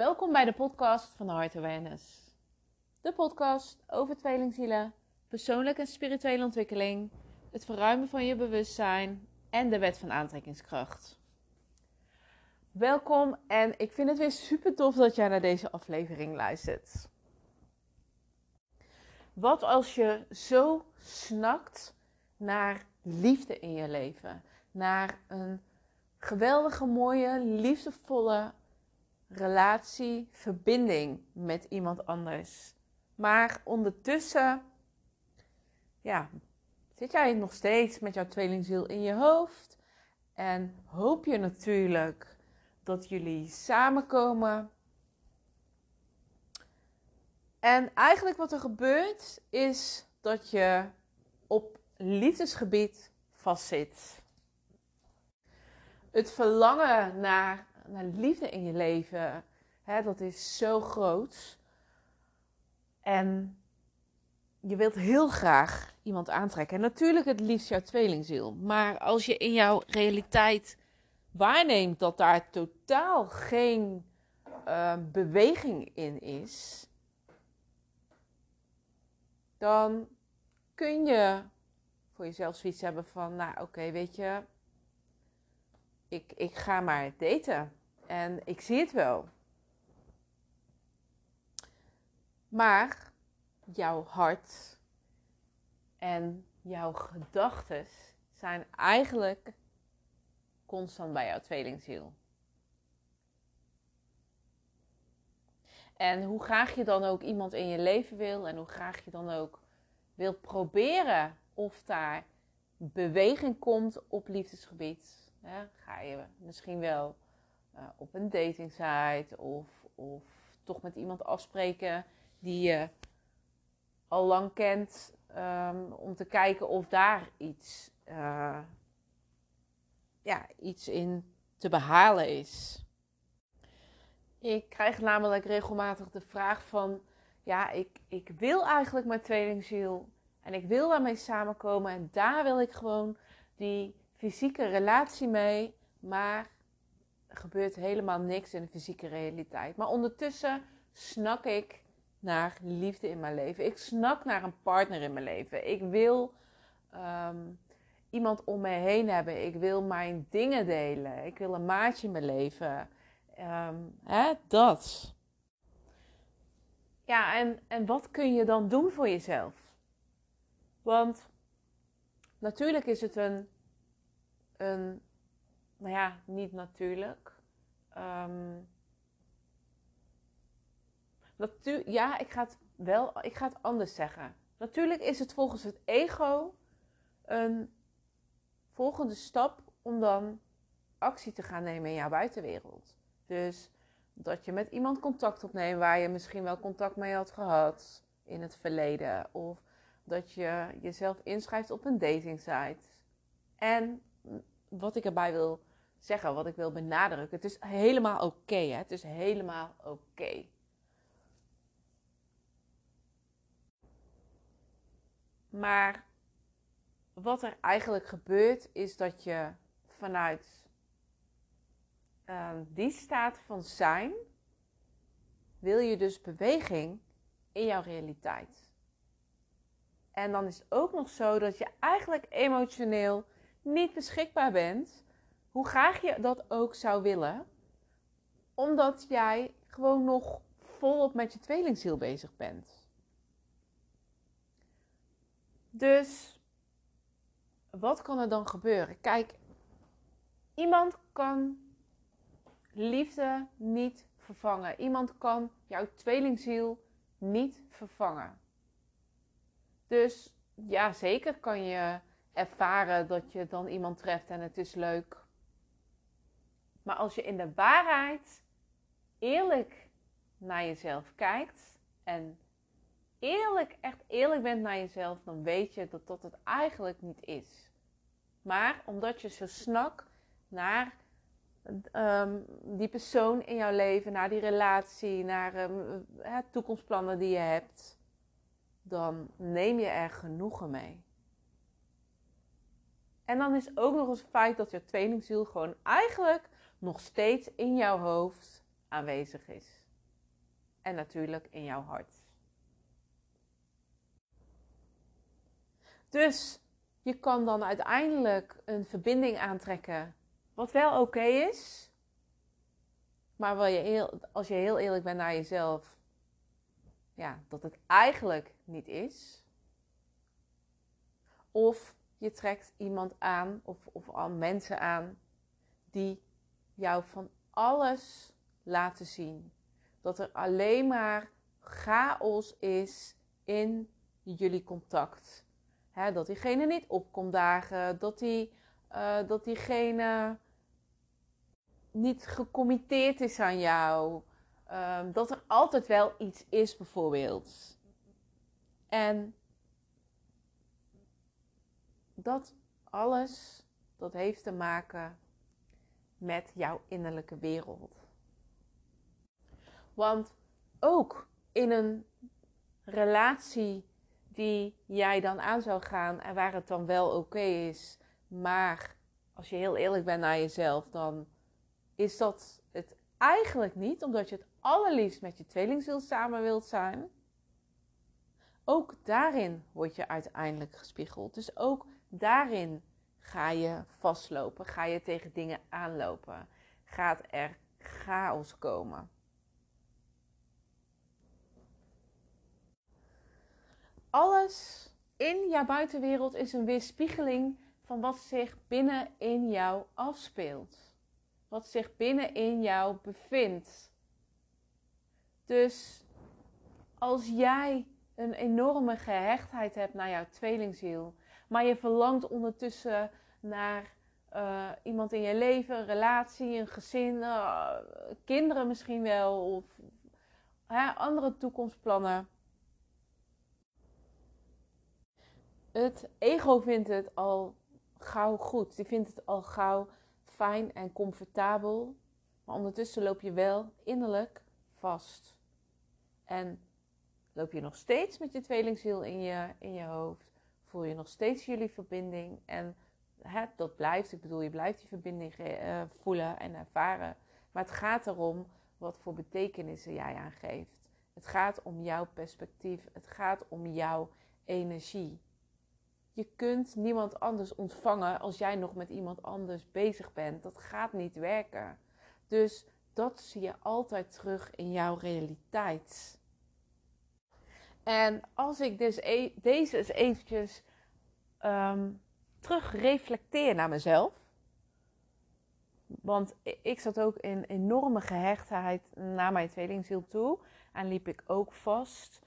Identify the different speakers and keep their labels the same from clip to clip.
Speaker 1: Welkom bij de podcast van Heart Awareness. De podcast over tweelingzielen, persoonlijke en spirituele ontwikkeling, het verruimen van je bewustzijn en de wet van aantrekkingskracht. Welkom en ik vind het weer super tof dat jij naar deze aflevering luistert. Wat als je zo snakt naar liefde in je leven, naar een geweldige, mooie, liefdevolle relatie, verbinding met iemand anders. Maar ondertussen, ja, zit jij nog steeds met jouw tweelingziel in je hoofd en hoop je natuurlijk dat jullie samenkomen. En eigenlijk wat er gebeurt is dat je op liefdesgebied vastzit. Het verlangen naar, naar liefde in je leven, hè, dat is zo groot. En je wilt heel graag iemand aantrekken. En natuurlijk het liefst jouw tweelingziel. Maar als je in jouw realiteit waarneemt dat daar totaal geen uh, beweging in is, dan kun je voor jezelf zoiets hebben van, nou oké, weet je, ik, ik ga maar daten en ik zie het wel. Maar jouw hart en jouw gedachten zijn eigenlijk constant bij jouw tweelingziel. En hoe graag je dan ook iemand in je leven wil en hoe graag je dan ook wil proberen of daar beweging komt op liefdesgebied, ga je misschien wel uh, op een datingsite of, of toch met iemand afspreken die je al lang kent, um, om te kijken of daar iets, uh, ja, iets in te behalen is. Ik krijg namelijk regelmatig de vraag van, ja, ik, ik wil eigenlijk mijn tweelingziel en ik wil daarmee samenkomen en daar wil ik gewoon die fysieke relatie mee, maar er gebeurt helemaal niks in de fysieke realiteit. Maar ondertussen snak ik naar liefde in mijn leven. Ik snak naar een partner in mijn leven. Ik wil um, iemand om me heen hebben. Ik wil mijn dingen delen. Ik wil een maatje in mijn leven. Um, hè, dat. Ja, en, en wat kun je dan doen voor jezelf? Want natuurlijk is het een, een nou ja, niet natuurlijk. Um, ja, ik ga het wel, ik ga het anders zeggen. Natuurlijk is het volgens het ego een volgende stap om dan actie te gaan nemen in jouw buitenwereld. Dus dat je met iemand contact opneemt waar je misschien wel contact mee had gehad in het verleden. Of dat je jezelf inschrijft op een datingsite. En wat ik erbij wil zeggen, wat ik wil benadrukken, het is helemaal oké. Het is helemaal oké. Maar wat er eigenlijk gebeurt, is dat je vanuit uh, die staat van zijn, wil je dus beweging in jouw realiteit. En dan is het ook nog zo dat je eigenlijk emotioneel niet beschikbaar bent, hoe graag je dat ook zou willen, omdat jij gewoon nog volop met je tweelingziel bezig bent. Dus wat kan er dan gebeuren? Kijk, iemand kan liefde niet vervangen. Iemand kan jouw tweelingziel niet vervangen. Dus ja, zeker kan je ervaren dat je dan iemand treft en het is leuk. Maar als je in de waarheid eerlijk naar jezelf kijkt en eerlijk, echt eerlijk bent naar jezelf, dan weet je dat dat het eigenlijk niet is. Maar omdat je zo snak naar um, die persoon in jouw leven, naar die relatie, naar um, toekomstplannen die je hebt, dan neem je er genoegen mee. En dan is ook nog eens het feit dat je tweelingziel gewoon eigenlijk nog steeds in jouw hoofd aanwezig is. en natuurlijk in jouw hart. Dus je kan dan uiteindelijk een verbinding aantrekken, wat wel oké is, maar wel je heel, als je heel eerlijk bent naar jezelf, ja, dat het eigenlijk niet is. Of je trekt iemand aan of, of al mensen aan die jou van alles laten zien. Dat er alleen maar chaos is in jullie contact. dat diegene niet opkomt dagen, dat, die, uh, dat diegene niet gecommitteerd is aan jou. Um, dat er altijd wel iets is, bijvoorbeeld. En dat alles, dat heeft te maken met jouw innerlijke wereld. Want ook in een relatie die jij dan aan zou gaan en waar het dan wel oké is, maar als je heel eerlijk bent naar jezelf, dan is dat het eigenlijk niet, omdat je het allerliefst met je tweelingziel samen wilt zijn. Ook daarin word je uiteindelijk gespiegeld. Dus ook daarin ga je vastlopen, ga je tegen dingen aanlopen, gaat er chaos komen. Alles in jouw buitenwereld is een weerspiegeling van wat zich binnen in jou afspeelt. Wat zich binnen in jou bevindt. Dus als jij een enorme gehechtheid hebt naar jouw tweelingziel, maar je verlangt ondertussen naar uh, iemand in je leven, een relatie, een gezin, uh, kinderen misschien wel, of andere toekomstplannen. Het ego vindt het al gauw goed. Die vindt het al gauw fijn en comfortabel. Maar ondertussen loop je wel innerlijk vast. En loop je nog steeds met je tweelingziel in je, in je hoofd voel je nog steeds jullie verbinding. En hè, dat blijft, ik bedoel, je blijft die verbinding uh, voelen en ervaren. Maar het gaat erom wat voor betekenissen jij aangeeft. Het gaat om jouw perspectief. Het gaat om jouw energie. Je kunt niemand anders ontvangen als jij nog met iemand anders bezig bent. Dat gaat niet werken. Dus dat zie je altijd terug in jouw realiteit. En als ik dus e deze eens eventjes um, terug reflecteer naar mezelf. Want ik zat ook in enorme gehechtheid naar mijn tweelingziel toe. En liep ik ook vast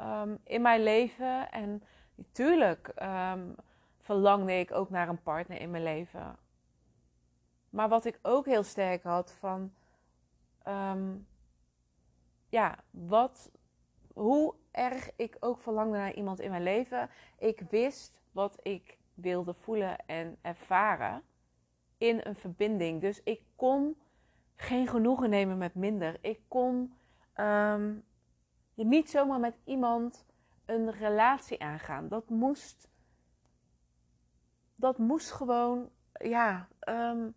Speaker 1: um, in mijn leven. En natuurlijk um, verlangde ik ook naar een partner in mijn leven. Maar wat ik ook heel sterk had van... ja, wat, hoe erg ik ook verlangde naar iemand in mijn leven. Ik wist wat ik wilde voelen en ervaren in een verbinding. Dus ik kon geen genoegen nemen met minder. Ik kon um, niet zomaar met iemand een relatie aangaan. Dat moest, dat moest gewoon, ja, um,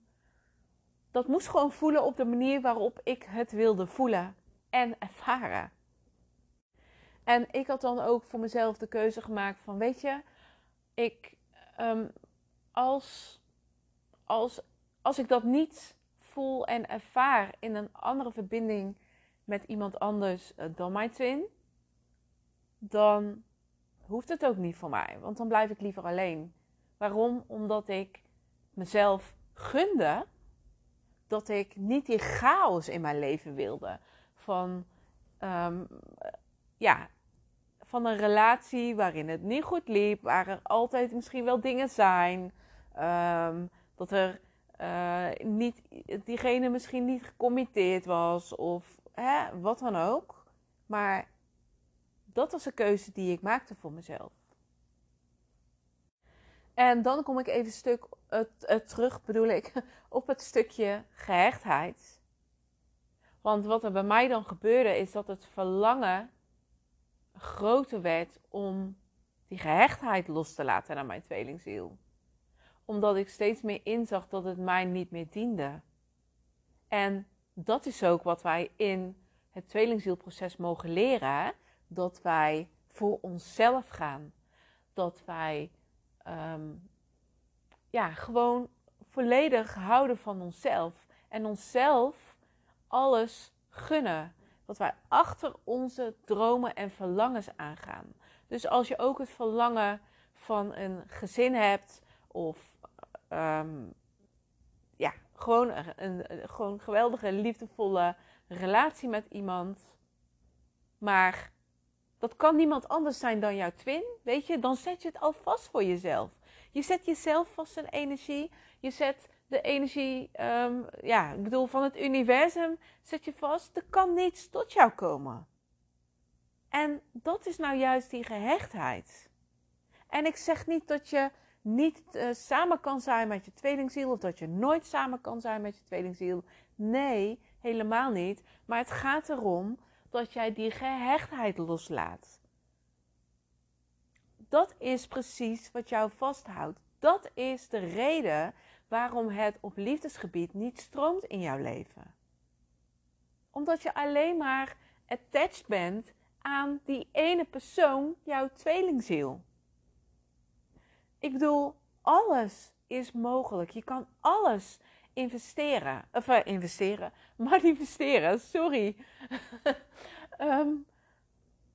Speaker 1: dat moest gewoon voelen op de manier waarop ik het wilde voelen en ervaren. En ik had dan ook voor mezelf de keuze gemaakt van, weet je, ik, um, als, als, als ik dat niet voel en ervaar in een andere verbinding met iemand anders eh, dan mijn twin, dan hoeft het ook niet voor mij. Want dan blijf ik liever alleen. Waarom? Omdat ik mezelf gunde dat ik niet die chaos in mijn leven wilde. Van um, ja, van een relatie waarin het niet goed liep, waar er altijd misschien wel dingen zijn, um, dat er uh, niet, diegene misschien niet gecommitteerd was of hè, wat dan ook. Maar dat was een keuze die ik maakte voor mezelf. En dan kom ik even stuk terug, bedoel ik, op het stukje gehechtheid. Want wat er bij mij dan gebeurde, is dat het verlangen groter werd om die gehechtheid los te laten naar mijn tweelingziel. Omdat ik steeds meer inzag dat het mij niet meer diende. En dat is ook wat wij in het tweelingzielproces mogen leren dat wij voor onszelf gaan. Dat wij ehm, ja, gewoon volledig houden van onszelf. En onszelf alles gunnen. Dat wij achter onze dromen en verlangens aangaan. Dus als je ook het verlangen van een gezin hebt of ehm, ja, gewoon een, gewoon geweldige, liefdevolle relatie met iemand. Maar dat kan niemand anders zijn dan jouw twin. Weet je, dan zet je het al vast voor jezelf. Je zet jezelf vast in energie. Je zet de energie, um, ja, ik bedoel, van het universum zet je vast. Er kan niets tot jou komen. En dat is nou juist die gehechtheid. En ik zeg niet dat je niet uh, samen kan zijn met je tweelingziel of dat je nooit samen kan zijn met je tweelingziel. Nee, helemaal niet. Maar het gaat erom dat jij die gehechtheid loslaat. Dat is precies wat jou vasthoudt. Dat is de reden waarom het op liefdesgebied niet stroomt in jouw leven. Omdat je alleen maar attached bent aan die ene persoon, jouw tweelingziel. Ik bedoel, alles is mogelijk. Je kan alles investeren. Of uh, investeren, manifesteren, sorry. um,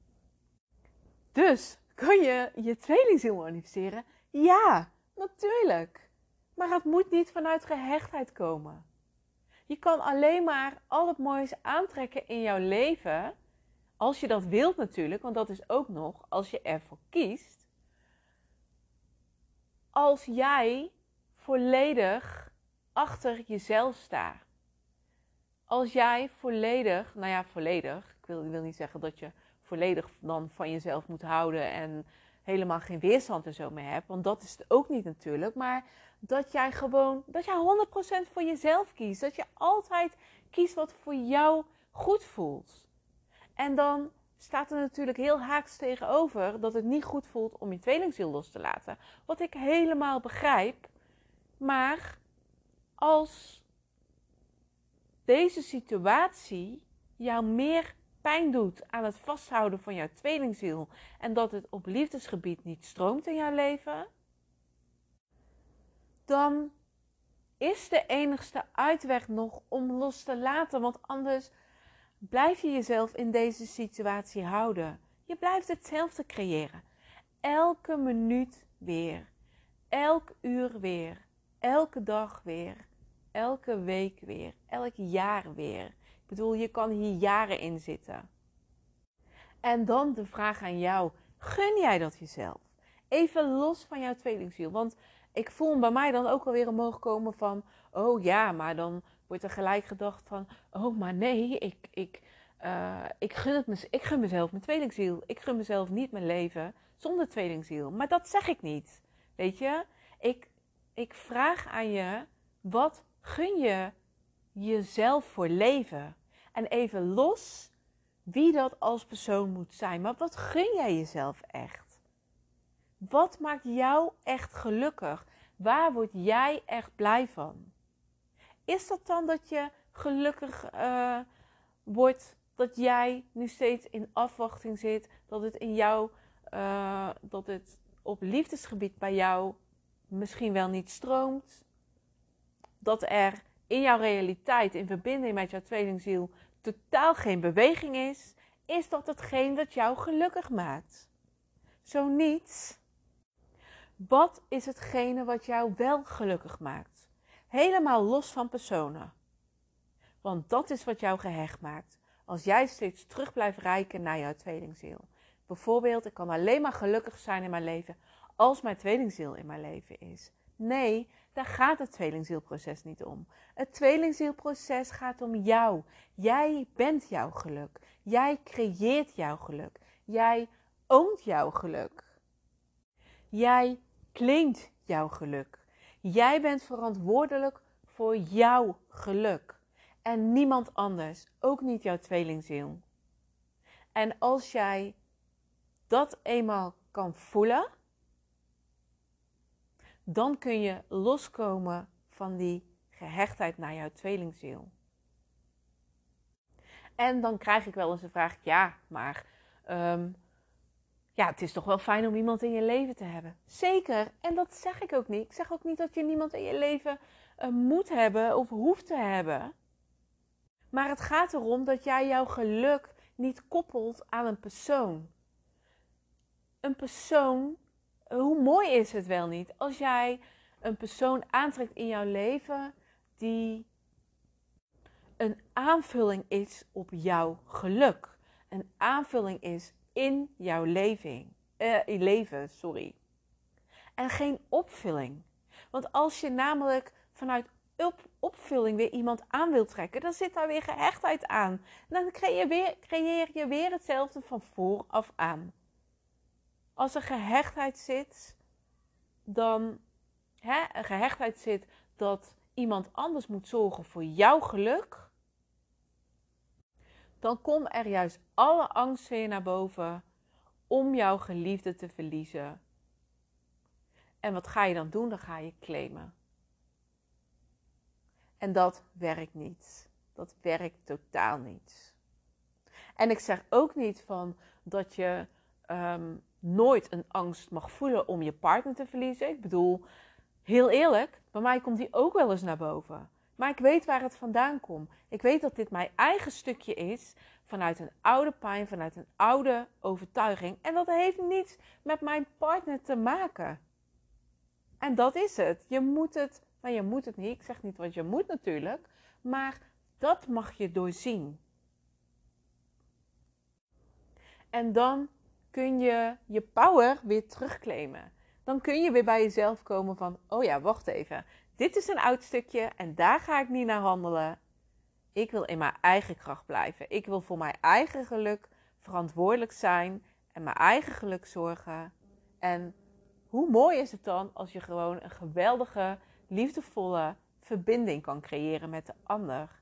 Speaker 1: dus, kan je je tweelingziel manifesteren? Ja, natuurlijk. Maar het moet niet vanuit gehechtheid komen. Je kan alleen maar al het moois aantrekken in jouw leven. Als je dat wilt natuurlijk, want dat is ook nog als je ervoor kiest. Als jij volledig achter jezelf staat. Als jij volledig, nou ja, volledig. Ik wil, ik wil niet zeggen dat je volledig dan van jezelf moet houden en helemaal geen weerstand en zo meer hebt. Want dat is het ook niet natuurlijk. Maar dat jij gewoon, dat jij 100% voor jezelf kiest. Dat je altijd kiest wat voor jou goed voelt. En dan staat er natuurlijk heel haaks tegenover dat het niet goed voelt om je tweelingziel los te laten. Wat ik helemaal begrijp. Maar als deze situatie jou meer pijn doet aan het vasthouden van jouw tweelingziel en dat het op liefdesgebied niet stroomt in jouw leven, dan is de enigste uitweg nog om los te laten, want anders blijf je jezelf in deze situatie houden. Je blijft hetzelfde creëren. Elke minuut weer, elk uur weer, elke dag weer, elke week weer, elk jaar weer. Ik bedoel, je kan hier jaren in zitten. En dan de vraag aan jou: gun jij dat jezelf? Even los van jouw tweelingziel. Want ik voel bij mij dan ook alweer omhoog komen van: oh ja, maar dan wordt er gelijk gedacht van: oh, maar nee, ik, ik, uh, ik, gun, het ik gun mezelf mijn tweelingziel. Ik gun mezelf niet mijn leven zonder tweelingziel. Maar dat zeg ik niet. Weet je, ik, ik vraag aan je: wat gun je jezelf voor leven. En even los wie dat als persoon moet zijn. Maar wat gun jij jezelf echt? Wat maakt jou echt gelukkig? Waar word jij echt blij van? Is dat dan dat je gelukkig uh, wordt dat jij nu steeds in afwachting zit, dat het in jou, uh, dat het op liefdesgebied bij jou misschien wel niet stroomt, dat er in jouw realiteit, in verbinding met jouw tweelingziel, totaal geen beweging is, is dat hetgeen dat jou gelukkig maakt. Zo niet. Wat is hetgene wat jou wel gelukkig maakt? Helemaal los van personen. Want dat is wat jou gehecht maakt. Als jij steeds terug blijft reiken naar jouw tweelingziel. Bijvoorbeeld, ik kan alleen maar gelukkig zijn in mijn leven als mijn tweelingziel in mijn leven is. Nee, daar gaat het tweelingzielproces niet om. Het tweelingzielproces gaat om jou. Jij bent jouw geluk. Jij creëert jouw geluk. Jij oont jouw geluk. Jij claimt jouw geluk. Jij bent verantwoordelijk voor jouw geluk. En niemand anders, ook niet jouw tweelingziel. En als jij dat eenmaal kan voelen, dan kun je loskomen van die gehechtheid naar jouw tweelingziel. En dan krijg ik wel eens de vraag: ja, maar ehm, ja, het is toch wel fijn om iemand in je leven te hebben. Zeker, en dat zeg ik ook niet. Ik zeg ook niet dat je niemand in je leven uh, moet hebben of hoeft te hebben. Maar het gaat erom dat jij jouw geluk niet koppelt aan een persoon. Een persoon, hoe mooi is het wel niet als jij een persoon aantrekt in jouw leven die een aanvulling is op jouw geluk. Een aanvulling is in jouw leving, uh, leven. Sorry. En geen opvulling. Want als je namelijk vanuit op, opvulling weer iemand aan wilt trekken, dan zit daar weer gehechtheid aan. Dan creëer je weer, creëer je weer hetzelfde van vooraf aan. Als er gehechtheid zit, dan hè, een gehechtheid zit dat iemand anders moet zorgen voor jouw geluk, dan komt er juist alle angst weer naar boven om jouw geliefde te verliezen. En wat ga je dan doen? Dan ga je claimen. En dat werkt niet. Dat werkt totaal niet. En ik zeg ook niet van dat je ehm, nooit een angst mag voelen om je partner te verliezen. Ik bedoel, heel eerlijk, bij mij komt die ook wel eens naar boven. Maar ik weet waar het vandaan komt. Ik weet dat dit mijn eigen stukje is vanuit een oude pijn, vanuit een oude overtuiging. En dat heeft niets met mijn partner te maken. En dat is het. Je moet het, nou je moet het niet, ik zeg niet wat je moet natuurlijk, maar dat mag je doorzien. En dan kun je je power weer terugclaimen. Dan kun je weer bij jezelf komen van, oh ja, wacht even. Dit is een oud stukje en daar ga ik niet naar handelen. Ik wil in mijn eigen kracht blijven. Ik wil voor mijn eigen geluk verantwoordelijk zijn en mijn eigen geluk zorgen. En hoe mooi is het dan als je gewoon een geweldige, liefdevolle verbinding kan creëren met de ander?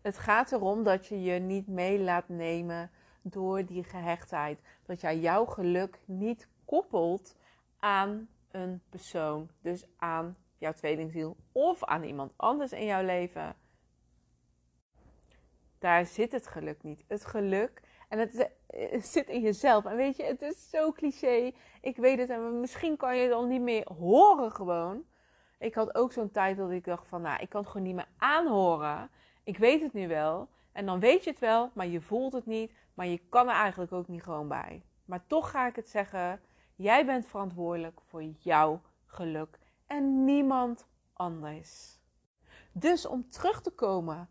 Speaker 1: Het gaat erom dat je je niet mee laat nemen door die gehechtheid. Dat jij jouw geluk niet koppelt aan een persoon. Dus aan jouw tweelingziel of aan iemand anders in jouw leven. Daar zit het geluk niet. Het geluk, en het, zit in jezelf. En weet je, het is zo cliché. Ik weet het en misschien kan je het al niet meer horen gewoon. Ik had ook zo'n tijd dat ik dacht van, nou, ik kan het gewoon niet meer aanhoren. Ik weet het nu wel. En dan weet je het wel, maar je voelt het niet. Maar je kan er eigenlijk ook niet gewoon bij. Maar toch ga ik het zeggen. Jij bent verantwoordelijk voor jouw geluk en niemand anders. Dus om terug te komen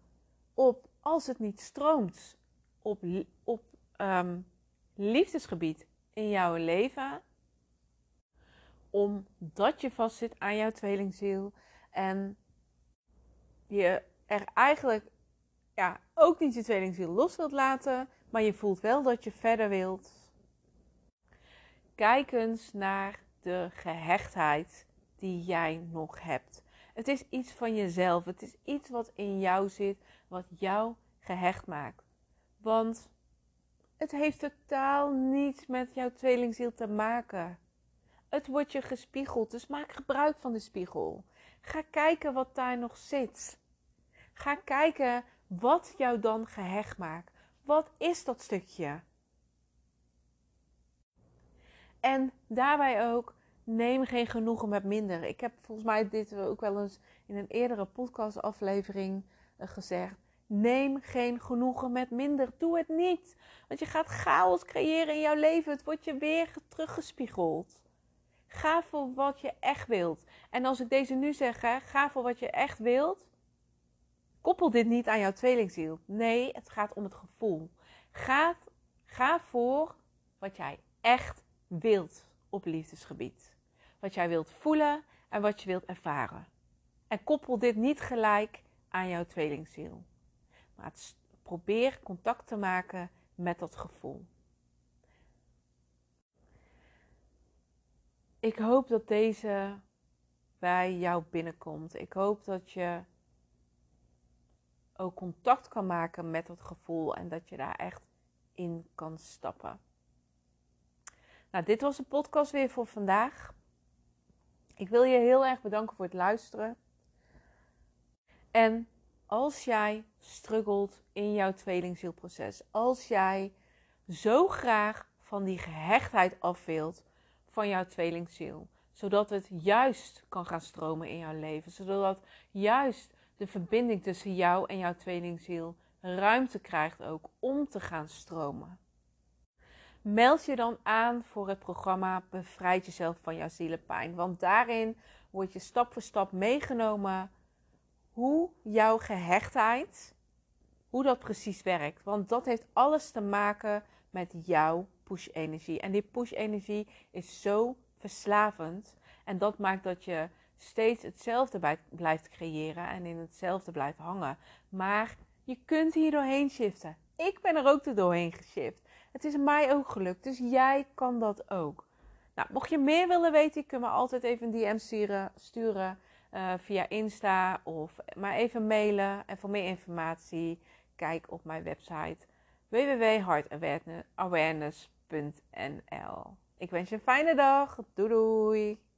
Speaker 1: op als het niet stroomt op, op um, liefdesgebied in jouw leven, omdat je vastzit aan jouw tweelingziel en je er eigenlijk ja, ook niet je tweelingziel los wilt laten, maar je voelt wel dat je verder wilt. Kijk eens naar de gehechtheid die jij nog hebt. Het is iets van jezelf. Het is iets wat in jou zit, wat jou gehecht maakt. Want het heeft totaal niets met jouw tweelingziel te maken. Het wordt je gespiegeld, dus maak gebruik van de spiegel. Ga kijken wat daar nog zit. Ga kijken wat jou dan gehecht maakt. Wat is dat stukje? En daarbij ook, neem geen genoegen met minder. Ik heb volgens mij dit ook wel eens in een eerdere podcastaflevering uh, gezegd. Neem geen genoegen met minder. Doe het niet. Want je gaat chaos creëren in jouw leven. Het wordt je weer teruggespiegeld. Ga voor wat je echt wilt. En als ik deze nu zeg, ga voor wat je echt wilt. Koppel dit niet aan jouw tweelingziel. Nee, het gaat om het gevoel. Ga, ga voor wat jij echt wilt op liefdesgebied. Wat jij wilt voelen en wat je wilt ervaren. En koppel dit niet gelijk aan jouw tweelingziel. Maar probeer contact te maken met dat gevoel. Ik hoop dat deze bij jou binnenkomt. Ik hoop dat je ook contact kan maken met dat gevoel en dat je daar echt in kan stappen. Nou, dit was de podcast weer voor vandaag. Ik wil je heel erg bedanken voor het luisteren. En als jij struggelt in jouw tweelingzielproces, als jij zo graag van die gehechtheid af wilt van jouw tweelingziel, zodat het juist kan gaan stromen in jouw leven, zodat juist de verbinding tussen jou en jouw tweelingziel ruimte krijgt ook om te gaan stromen. Meld je dan aan voor het programma Bevrijd jezelf van jouw zielenpijn. Want daarin word je stap voor stap meegenomen hoe jouw gehechtheid, hoe dat precies werkt. Want dat heeft alles te maken met jouw push-energie. En die push-energie is zo verslavend. En dat maakt dat je steeds hetzelfde blijft creëren en in hetzelfde blijft hangen. Maar je kunt hier doorheen shiften. Ik ben er ook doorheen geshift. Het is mij ook gelukt, dus jij kan dat ook. Nou, mocht je meer willen weten, kun je me altijd even een DM sturen, sturen uh, via Insta of maar even mailen. En voor meer informatie, kijk op mijn website www.heartawareness.nl. Ik wens je een fijne dag. Doei doei!